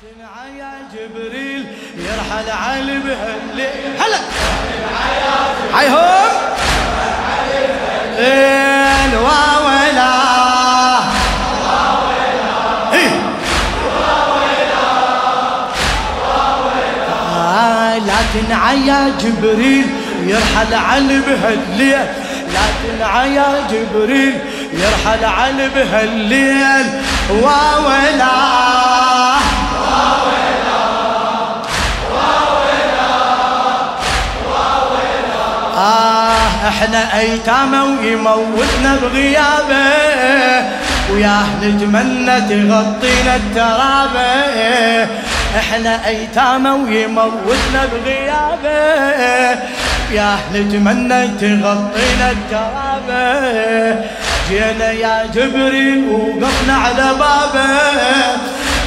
تنعيا جبريل يرحل علي بهالليل هلا. هايهم ليل إيه. آه، لا تنعيا جبريل يرحل علي بهالليل لا تنعيا جبريل يرحل علي بهالليل واويلا آه إحنا ايتامه ويموتنا بغيابه وياه نتمنى تغطينا الترابه. إحنا ايتامه ويموتنا بغيابه ياه نتمنى تغطينا الترابه. جينا يا جبريل ووقفنا على بابه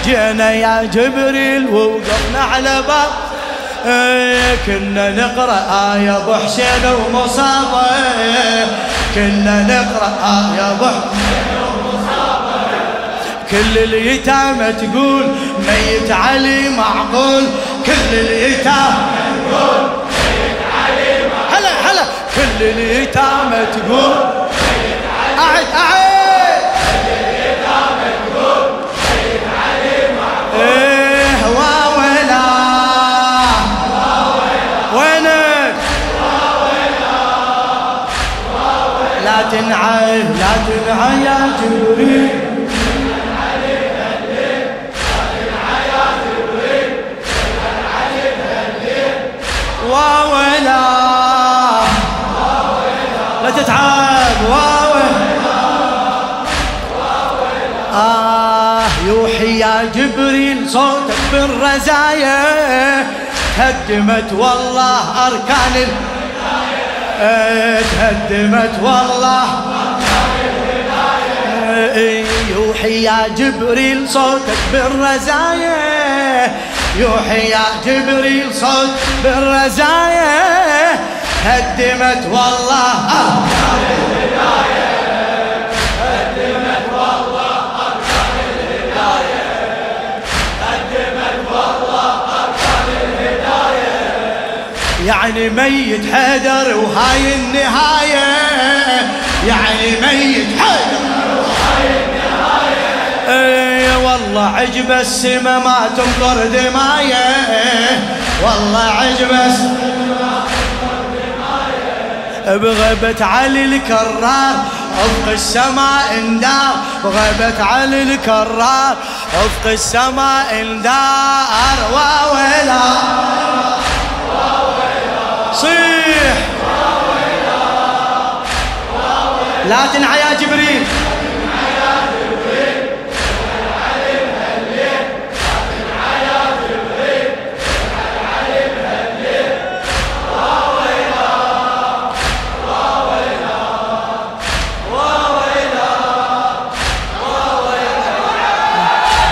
جينا يا جبريل ووقفنا على بابه كنا نقرأ آية أبو حسين ومصابة. كنا نقرأ آية أبو حسين كل اليتامى تقول ميت علي معقول. كل اليتامى تقول ميت علي معقول. هلا هلا. كل اليتامى تقول ميت علي أعد أعد تنعى يا جبريل واويلا لا تتعب. واويلا آه يوحي يا جبريل صوتك بالرزايا. هدمت والله أركان تهدمت والله يوحي يا جبريل صوتك بالرزايا. يوحي يا جبريل صوت بالرزايا. هدمت والله. يعني ميت حيدر وهاي النهاية. يعني ميت حيدر. اي والله عجب السما ما تمطر دماية. والله عجب السما بغيبة علي الكرار أفق السماء اندار بغيبة علي الكرار أفق السماء اندار وويلا صيح. لا تنعى يا جبريل.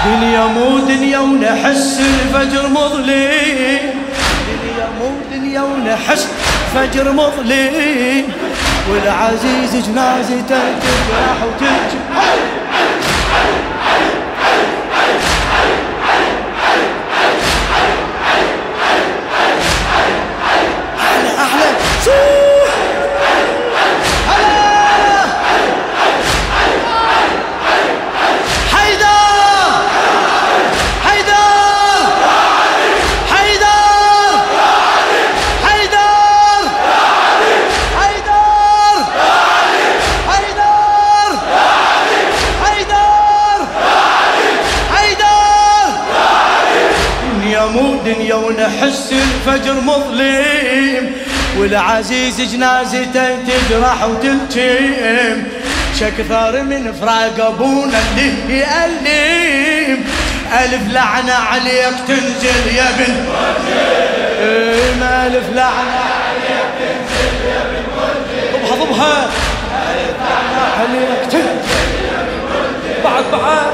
دنيا مو دنيا ونحس الفجر مظلم. دنيا ونحس فجر مظلم. والعزيز جنازته وتجرح دنيا ونحس الفجر مظلم. والعزيز جنازته تجرح وتلتم شكثر من فراق أبونا اللي يألم. ألف لعنة عليك تنزل يا ابن ألف لعنة عليك تنزل يا ابن ضبها ضبها ألف لعنة عليك تنزل يا ابن بعد بعد.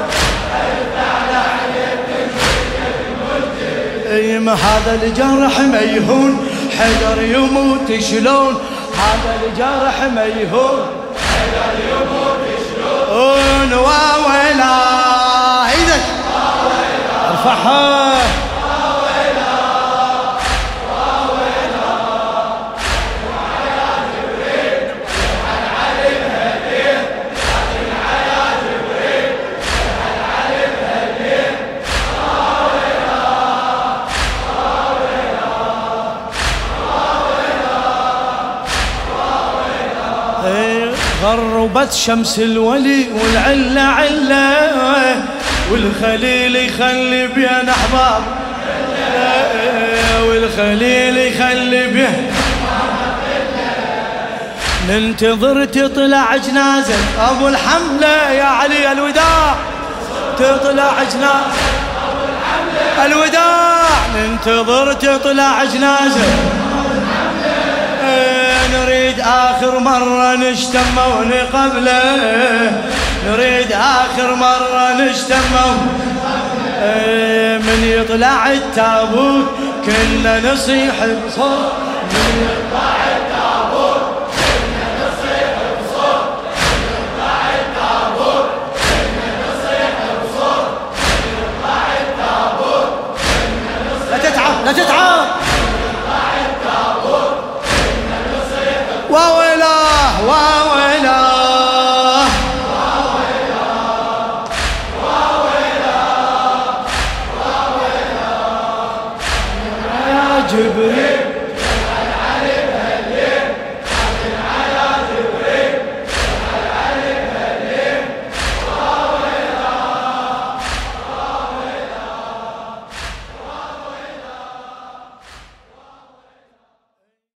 هذا الجرح ميهون حيدر يموت شلون؟ هذا الجرح ميهون حيدر يموت شلون؟ واويلا إيدك أرفعها. غربت شمس الولي والعلة علة والخليل يخلي بين أحباب والخليل يخلي بين ننتظر تطلع جنازة. أبو الحملة يا علي الوداع. تطلع جنازة. الوداع. ننتظر تطلع جنازة. نريد آخر مرة نشتم ونقبله نريد آخر مرة نشتم من يطلع التابوت كنا نصيح بصوت من يطلع